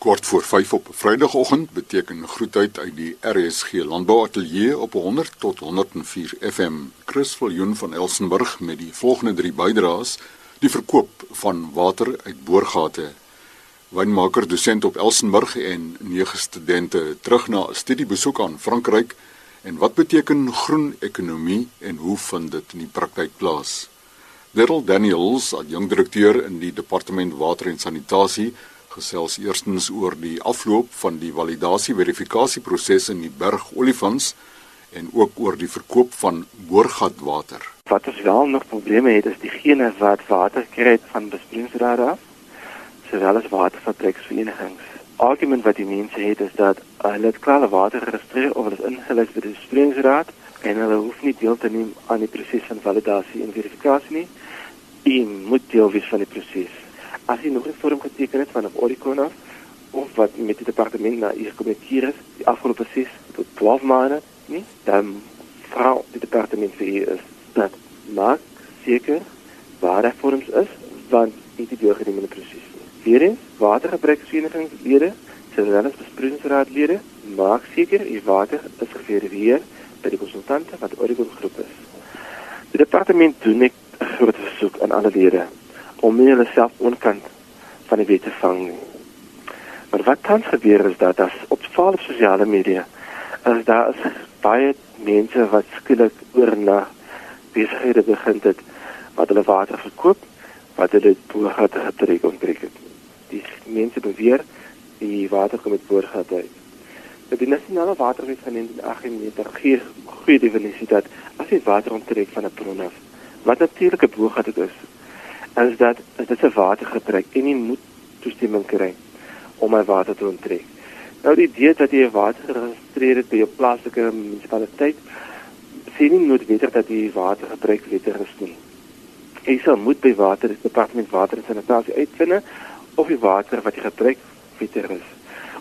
Kort voor 5 op Vrydagoggend beteken groetheid uit die RSG Landbouateljee op 100 tot 104 FM. Chris Viljoen van Elsenburg met die volgende 3 bydraes: die verkoop van water uit boorgate. Wynmaker dosent op Elsenburg en nege studente terug na 'n studiebesoek aan Frankryk en wat beteken groen ekonomie en hoe vind dit in die praktyk plaas? Daryl Daniels, adjunkdirekteur in die departement water en sanitasie gesels eerstens oor die afloop van die validasie verifikasieproses in die Berg Olifants en ook oor die verkoop van boorgatwater. Wat ons wel nog probleme het is diegene wat water kry van besproeiingsrade af, sowel as waterfabrieksverenigings. Argument wat die mense het is dat hulle het klaar water geregistreer of is ingelys by die besproeiingsraad en hulle hoef nie deel te neem aan die proses van validasie en verifikasie nie. Hulle moet deel wees van die proses as jy nog 'n vorm geteken het van 'n Oricon af of wat met die departement na hier gekommunikeer is die afgelope 6 tot 12 maande, nie? Dan vra die departement vir u is dat maak seker waar die vorms is want dit die deurgeneemde proses. Weerens watergebruiksverenigingslede, sowel as besproeiingsraadlede, maak seker u water is geverifieer by die konsultante wat Oricon groep is. Die departement doen 'n groot versoek aan alle lede om nie hulle self onkant van die wet te vang nie. Maar wat tans gebeur is dat as op op sosiale media as daar is baie mense wat skielik oor na besighede begin het wat hulle water verkoop wat hulle boorgat getrek onttrek het. Die mense beweer die water kom met boorgat uit. Dat die nasionale waterwet van 1998 gee goeie definisie dat as jy water onttrek van 'n bron af wat natuurlike boorgat dit is is dat is dit 'n watergetrek en jy moet toestemming kry om my water te onttrek. Nou die idee dat jy water geregistreer het by jou plaaslike munisipaliteit sien nie noodwendig dat jy water gebruik wettig is nie. Jy sal moet by water die departement water en sanitasie uitvind of die water wat jy gebruik wettig is.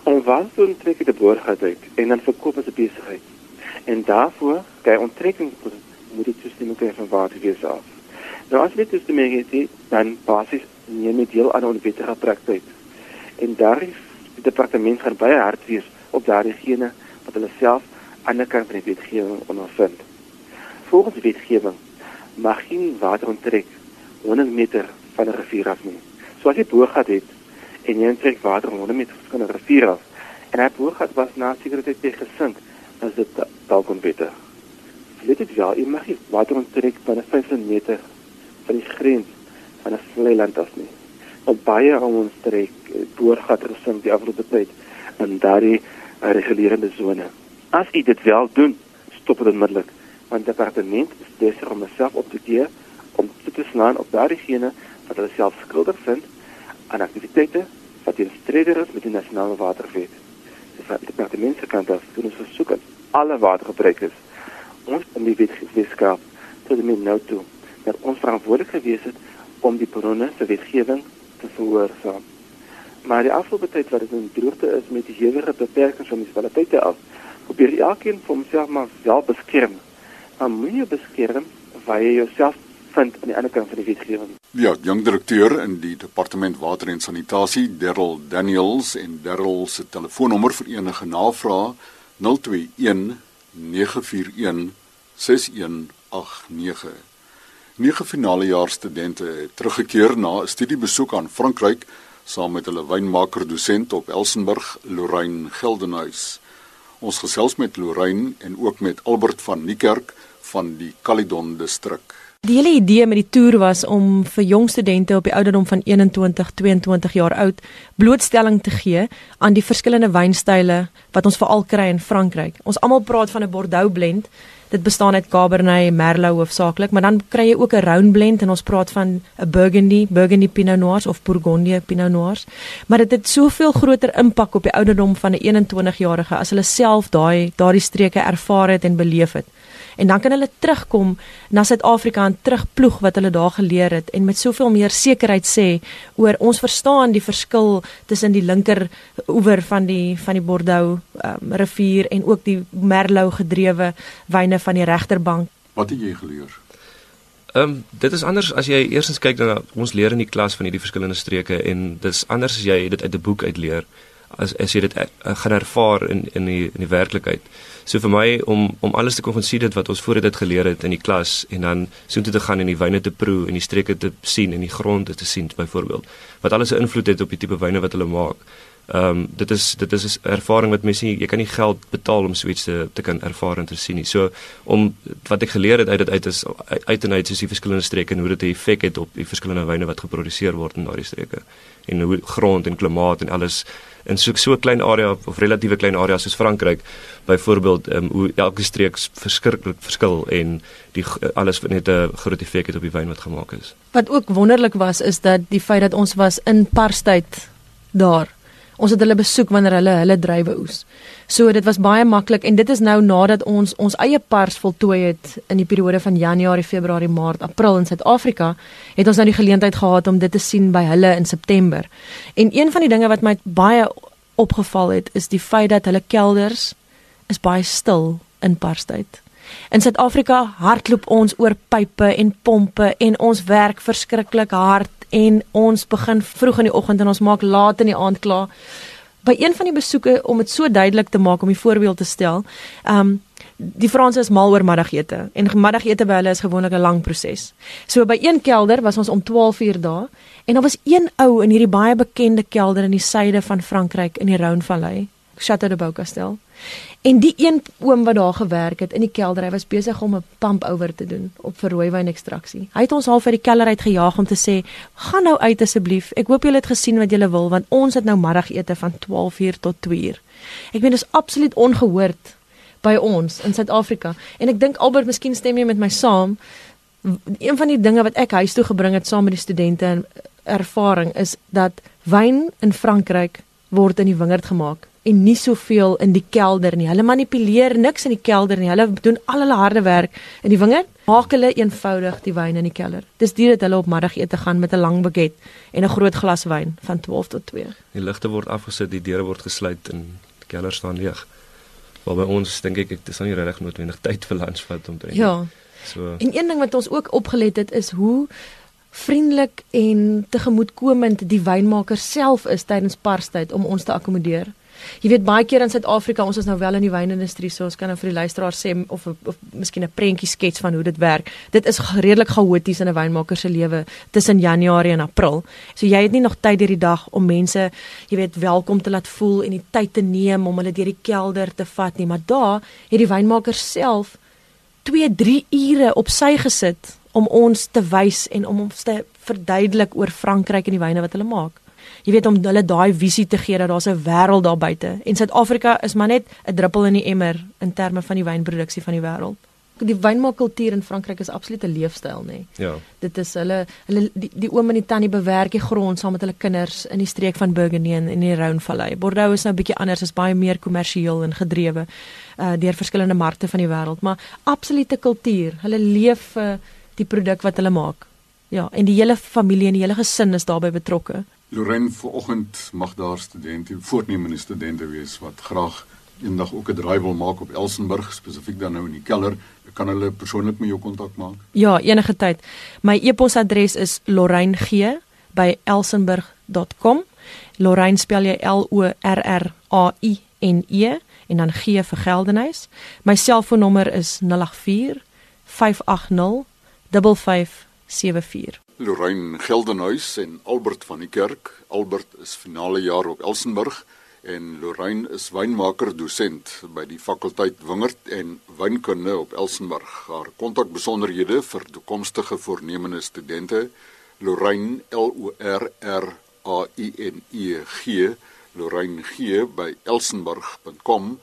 Om water te onttrek die boorgat uit en dan verkoop as 'n besigheid. En daarvoor, by onttrekking moet jy toestemming kry van waterwese af. Nou as is die mense dan basies neem dit deel aan onwettige praktyk. En daar is die departement gaan baie hard wees op daardie gene wat hulle self aan die kant van die wetgewing ondervind. Volgens die wetgewing mag geen water onttrek 100 meter van 'n rivier af nie. So as jy boorgat het en jy onttrek water 100 meter van 'n rivier af en hy boorgat was na sekuriteit te gesink, dan is dit dalk onwettig. Let dit wel, jy mag nie water onttrek van 500 meter van die grens van 'n vlei land af nie. Op baie van ons streek eh, boorgat gesing die afgelope tyd in daardie uh, regulerende sone. As u dit wel doen, stop dit onmiddellik want die departement is besig om homself op te gee om te beslaan op daardie gene wat hulle self skuldig vind aan aktiwiteite wat in stryd is met die nasionale waterwet. Dis wat die departement se kant af doen ons versoek aan alle watergebruikers ons om die wetgewing tot die min nou toe dat ons verantwoordelik gewees het om die bronne se wetgewing te verhoorsaam. Maar die afgelope tyd wat dit in droogte is met die hewige beperkings van munisipaliteite af, probeer elkeen vir homself maar wel beskerm. Maar moet jy beskerm waar jy jouself vind aan die ander kant van die wetgewing. Ja, jong direkteur in die departement water en sanitasie, Daryl Daniels en Daryl se telefoonnommer vir enige navrae 021 941 6189. Nege finale jaar studente het teruggekeer na 'n studiebesoek aan Frankryk saam met hulle wynmaker dosent op Elsenburg, Lorraine Geldenhuys. Ons gesels met Lorraine en ook met Albert van Niekerk van die Caledon distrik. Die hele idee met die toer was om vir jong studente op die ouderdom van 21, 22 jaar oud blootstelling te gee aan die verskillende wynstyle wat ons veral kry in Frankryk. Ons almal praat van 'n Bordeaux blend Dit bestaan uit Cabernet, Merlot hoofsaaklik, maar dan kry jy ook 'n round blend en ons praat van 'n Burgundy, Burgundy Pinot Noirs of Bourgogne Pinot Noirs. Maar dit het soveel groter impak op die ouderdom van 'n 21-jarige as hulle self daai daardie streke ervaar het en beleef het en dan kan hulle terugkom na Suid-Afrika en terugploeg wat hulle daar geleer het en met soveel meer sekerheid sê oor ons verstaan die verskil tussen die linker oewer van die van die Bordeaux um, rivier en ook die Merlot gedrewe wyne van die regterbank. Wat het jy geleer? Ehm um, dit is anders as jy eersins kyk na ons leer in die klas van hierdie verskillende streke en dis anders as jy dit uit 'n boek uit leer. As as jy dit uh, gaan ervaar in in die in die werklikheid. So vir my om om alles te kon sien dit wat ons voor dit geleer het in die klas en dan so toe te gaan en die wyne te proe en die streke te sien en die gronde te sien byvoorbeeld wat alles 'n invloed het op die tipe wyne wat hulle maak. Ehm um, dit is dit is 'n ervaring wat mense jy kan nie geld betaal om so iets te te kan ervaar en te sien nie. So om wat ek geleer het uit dit uit is uit en uit soos die verskillende streke en hoe dit 'n effek het op die verskillende wyne wat geproduseer word in daardie streke en hoe grond en klimaat en alles in so so 'n klein area of relatiewe klein area soos Frankryk byvoorbeeld um, hoe elke streek verskriklik verskil en die alles net 'n groot effek het op die wyn wat gemaak is. Wat ook wonderlik was is dat die feit dat ons was in Parstyd daar Ons het hulle besoek wanneer hulle hulle druiwe oes. So dit was baie maklik en dit is nou nadat ons ons eie pars voltooi het in die periode van Januarie, Februarie, Maart, April in Suid-Afrika, het ons nou die geleentheid gehad om dit te sien by hulle in September. En een van die dinge wat my baie opgeval het, is die feit dat hulle kelders is baie stil in parstyd. In Suid-Afrika hardloop ons oor pipe en pompe en ons werk verskriklik hard en ons begin vroeg in die oggend en ons maak laat in die aand klaar. By een van die besoeke om dit so duidelik te maak om 'n voorbeeld te stel, um, die Franse is mal oor middagete en middagete by hulle is gewoonlik 'n lang proses. So by een kelder was ons om 12 uur daar en daar was een ou in hierdie baie bekende kelder in die suide van Frankryk in die Rhônevallei, Château de Beaucastel. En die een oom wat daar gewerk het in die kelder, hy was besig om 'n pump over te doen op vir rooiwyn ekstraksie. Hy het ons half uit die kelder uit gejaag om te sê: "Gaan nou uit asseblief. Ek hoop julle het gesien wat julle wil want ons het nou middagete van 12:00 tot 2:00." Ek meen dis absoluut ongehoord by ons in Suid-Afrika. En ek dink Albert, miskien stem jy met my saam. Een van die dinge wat ek huis toe gebring het saam met die studente en ervaring is dat wyn in Frankryk word in die wingerd gemaak en nie soveel in die kelder nie. Hulle manipuleer niks in die kelder nie. Hulle doen al hulle harde werk in die wingerd. Maak hulle eenvoudig die wyn in die kelder. Dis dit dat hulle op middagete gaan met 'n lang baguette en 'n groot glas wyn van 12 tot 2. Die ligte word afgesit, die deure word gesluit en die kelder staan leeg. Maar by ons dink ek dit is nie regtig noodwendig tyd vir lunch vat om te drink. Ja. So. En een ding wat ons ook opgelet het is hoe vriendelik en tegemoetkomend die wynmaker self is tydens parstyd om ons te akkommodeer. Jy weet baie keer in Suid-Afrika, ons is nou wel in die wynindustrie, so ons kan nou vir die luisteraars sê of of miskien 'n prentjie skets van hoe dit werk. Dit is redelik chaoties in 'n wynmaker se lewe tussen Januarie en April. So jy het nie nog tyd hierdie dag om mense, jy weet, welkom te laat voel en die tyd te neem om hulle deur die kelder te vat nie, maar daar het die wynmaker self 2-3 ure op sy gesit om ons te wys en om ons te verduidelik oor Frankryk en die wyne wat hulle maak jy weet om hulle daai visie te gee dat daar 'n wêreld daar buite. En Suid-Afrika is maar net 'n druppel in die emmer in terme van die wynproduksie van die wêreld. Die wynmaakkultuur in Frankryk is absoluut 'n leefstyl, nê. Nee. Ja. Dit is hulle hulle die, die oom en die tannie bewerk die grond saam met hulle kinders in die streek van Burgundy en in die Rhônevallei. Bordeaux is nou 'n bietjie anders, is baie meer kommersieel en gedrewe uh deur verskillende markte van die wêreld, maar absolute kultuur. Hulle leef uh, die produk wat hulle maak. Ja, en die hele familie en die hele gesin is daarbey betrokke. Lorraine vanoggend mag daar studente, voornemende studente wees wat graag eendag ook 'n draai wil maak op Elsenburg, spesifiek dan nou in die keller. Kan hulle persoonlik met jou kontak maak? Ja, enige tyd. My e-posadres is lorraine@elsenburg.com. Lorraine spel jy L O R R A I N E en dan G vir Geldenhuys. My selfoonnommer is 084 580 5574. Lorraine Geldenhuys en Albert van die Kerk. Albert is finale jaar op Elsenburg en Lorraine is wynmaker dosent by die fakulteit Wingerd en Wynkunde op Elsenburg. Haar kontakbesonderhede vir toekomstige voornemende studente Lorraine L O R R A I N E G Lorraine G by elsenburg.com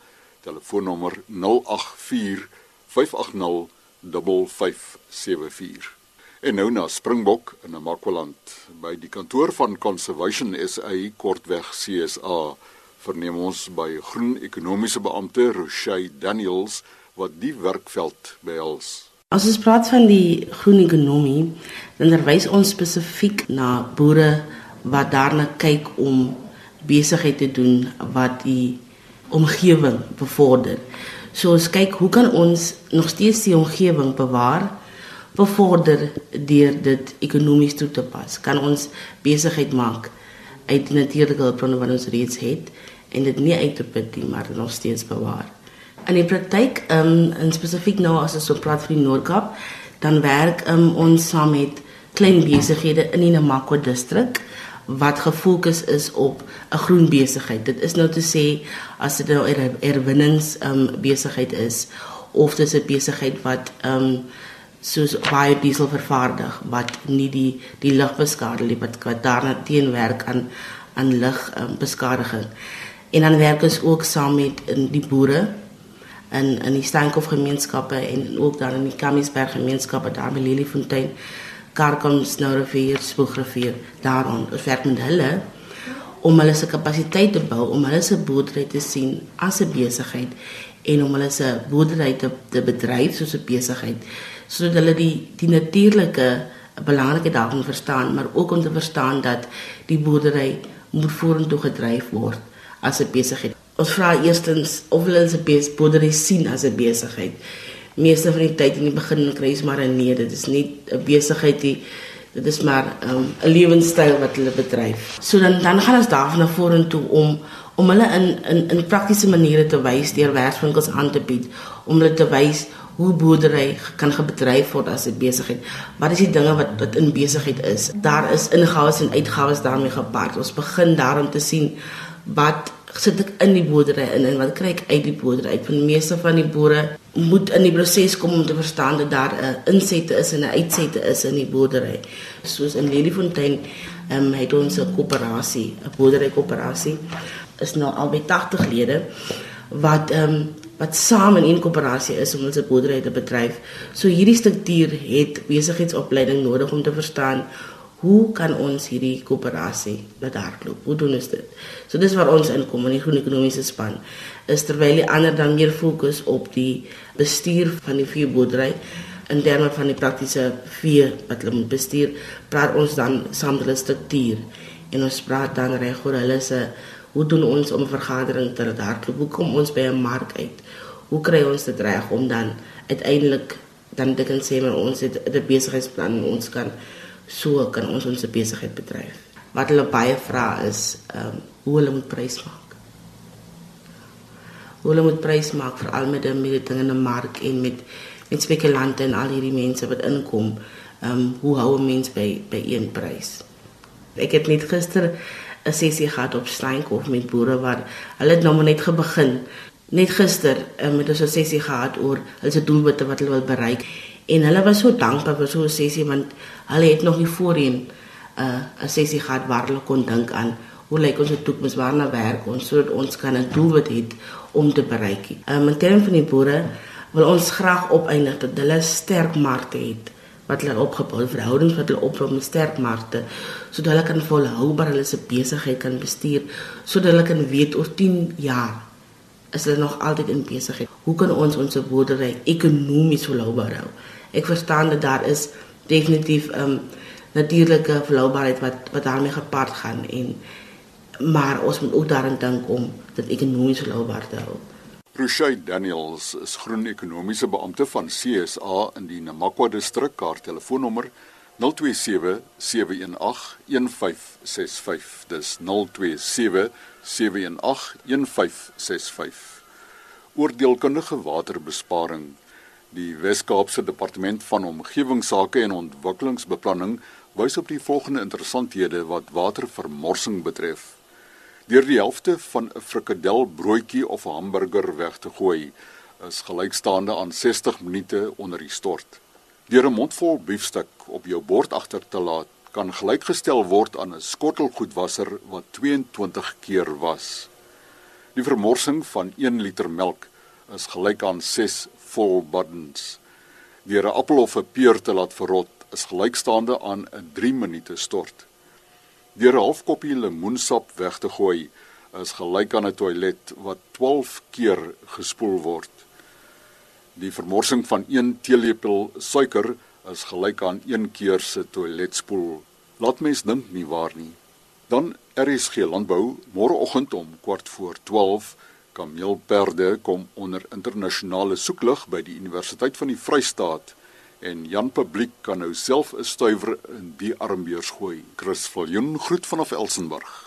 telefoonnommer 084 580 5574 En nou na Springbok in Namakwaland by die kantoor van Conservation SA kortweg CSA verneem ons by groen ekonomiese beampte Rochey Daniels wat die werkveld behels. As ons praat van die groen ekonomie, dan verwys ons spesifiek na boere wat daarna kyk om besigheid te doen wat die omgewing bevorder. So ons kyk hoe kan ons nog steeds die omgewing bewaar? bevorder deur dit ekonomies toe te pas. Kan ons besigheid maak uit die natuurlike hulpbronne wat ons reeds het en dit nie uit te put nie, maar nog steeds bewaar. In die praktyk, um, in spesifiek nou as ons so praat vir die Noord-Kaap, dan werk um, ons saam met klein besighede in die Namakwa distrik wat gefokus is op 'n groen besigheid. Dit is nou te sê as dit nou 'n er, herwinnings um, besigheid is of dis 'n besigheid wat um, soos biodiesel vervaardig wat nie die die lug beskadig nie, wat, wat daarna teenwerk aan aan lug um, beskadiging. En dan werk ons ook saam met in die boere in in die Steenkof gemeenskappe en ook daar in die Kamiesberg gemeenskappe daar by Leliefontein, Karkons nou rivier, Spoegrivier, daarom ons werk met hulle om hulle se kapasiteit te bou om hulle se boerdery te sien as 'n besigheid en om hulle se boerdery te, te bedryf soos 'n besigheid sodat hulle die die natuurlike belangrike daarvan verstaan maar ook om te verstaan dat die boerdery moet vorentoe gedryf word as 'n besigheid Ons vra eerstens of hulle se boerdery sien as 'n besigheid. Meeste van die tyd in die begin kry jy maar 'n nee, dit is nie 'n besigheid nie. Dit is maar 'n um, lewenstyl wat hulle bedryf. So dan dan gaan ons daarvan na vorentoe om om hulle in in in praktiese maniere te wys deur werkswinkels aan te bied, om hulle te wys hoe boerdery kan gebedryf word as 'n besigheid. Wat is die dinge wat wat in besigheid is? Daar is ingawes en uitgawes daarmee gepaard. Ons begin daarom te sien wat sit ek in die boerdery in en wat kry ek uit die boerdery uit? Van die meeste van die boere moet in die proses kom om te verstaan dat daar 'n insette is en 'n uitsette is in die boerdery. Soos in Leliefontein ehm um, het ons 'n koöperasie, 'n boerdery koöperasie is nou al by 80 lede wat ehm um, wat saam in 'n koöperasie is om ons boerdery te bedryf. So hierdie struktuur het besigheidsopleiding nodig om te verstaan hoe kan ons hierdie koöperasie laat hardloop? Hoe doen ons dit? So dis waar ons inkom in die groen ekonomiese span. Is terwyl die ander dan meer fokus op die bestuur van die veeboerdery in terme van die praktiese vee wat hulle moet bestuur, praat ons dan saam met hulle struktuur en ons praat dan reg oor hulle se hoe doen ons om vergadering te laat hardloop? Hoe kom ons by 'n mark uit? Hoe kry ons dit reg om dan uiteindelik dan dit kan sê maar ons het 'n besigheidsplan ons kan so kan ons ons besigheid bedryf. Wat hulle baie vra is ehm um, hoe hulle moet prys maak. Hoe hulle moet prys maak veral met die met dinge in die mark en met met spekulante en al hierdie mense wat inkom. Ehm um, hoe hou 'n mens by by een prys? Ek het net gister 'n sessie gehad op Steenkof met boere waar hulle het nou net gebegin. Net gister um, het ons 'n sessie gehad oor hulle se doelwitte wat hulle wil bereik en hulle was so dankbaar vir so 'n sessie want hulle het nog nie voorheen 'n uh, 'n sessie gehad waar hulle kon dink aan hoe lyk ons toekoms waarna werk ons sodat ons kan 'n doelwit hê om te bereik. Um, in terme van die boere wil ons graag opeindig dat hulle sterk markte het wat hulle opgebou verhoudings wat hulle opbou met sterk markte sodat hulle kan volhoubaar hulle se besigheid kan bestuur sodat hulle kan weet oor 10 jaar is hulle nog altyd in besigheid. Hoe kan ons ons boerdery ekonomies volhoubaar hou? Ek verstaan dat daar is definitief 'n um, ehm, natuurlike volhoubaarheid wat wat daarmee gepaard gaan en maar ons moet ook daaraan dink om dit ekonomies volhoubaar te hou. Rushay Daniels is groen ekonomiese beampte van CSA in die Namakwa distrik. Haar telefoonnommer 027 718 1565. Dis 027 718 1565. Oordeelkundige waterbesparing Die Wes-Kaapse Departement van Omgewingsake en Ontwikkelingsbeplanning wys op die volgende interessanthede wat watervermorsing betref. Deur die helfte van 'n frikadel broodjie of 'n hamburger weg te gooi, is gelykstaande aan 60 minute onder die stort. Deur 'n mondvol biefstuk op jou bord agter te laat, kan gelykgestel word aan 'n skottelgoedwasser wat 22 keer was. Die vermorsing van 1 liter melk is gelyk aan 6 vol buttons. Deur 'n appel of 'n peer te laat verrot is gelykstaande aan 'n 3 minute stort. Deur 'n half koppie lemoensap weg te gooi is gelyk aan 'n toilet wat 12 keer gespoel word. Die vermorsing van 1 teelepel suiker is gelyk aan 1 keer se toiletspoel. Laat mens dink nie waar nie. Dan RSG landbou môreoggend om kwart voor 12 kameelperde kom onder internasionale soeklig by die Universiteit van die Vrystaat en Jan Publiek kan nou self 'n stuiwer in die armbeurs gooi. Chris Viljoen groet vanaf Elsenburg.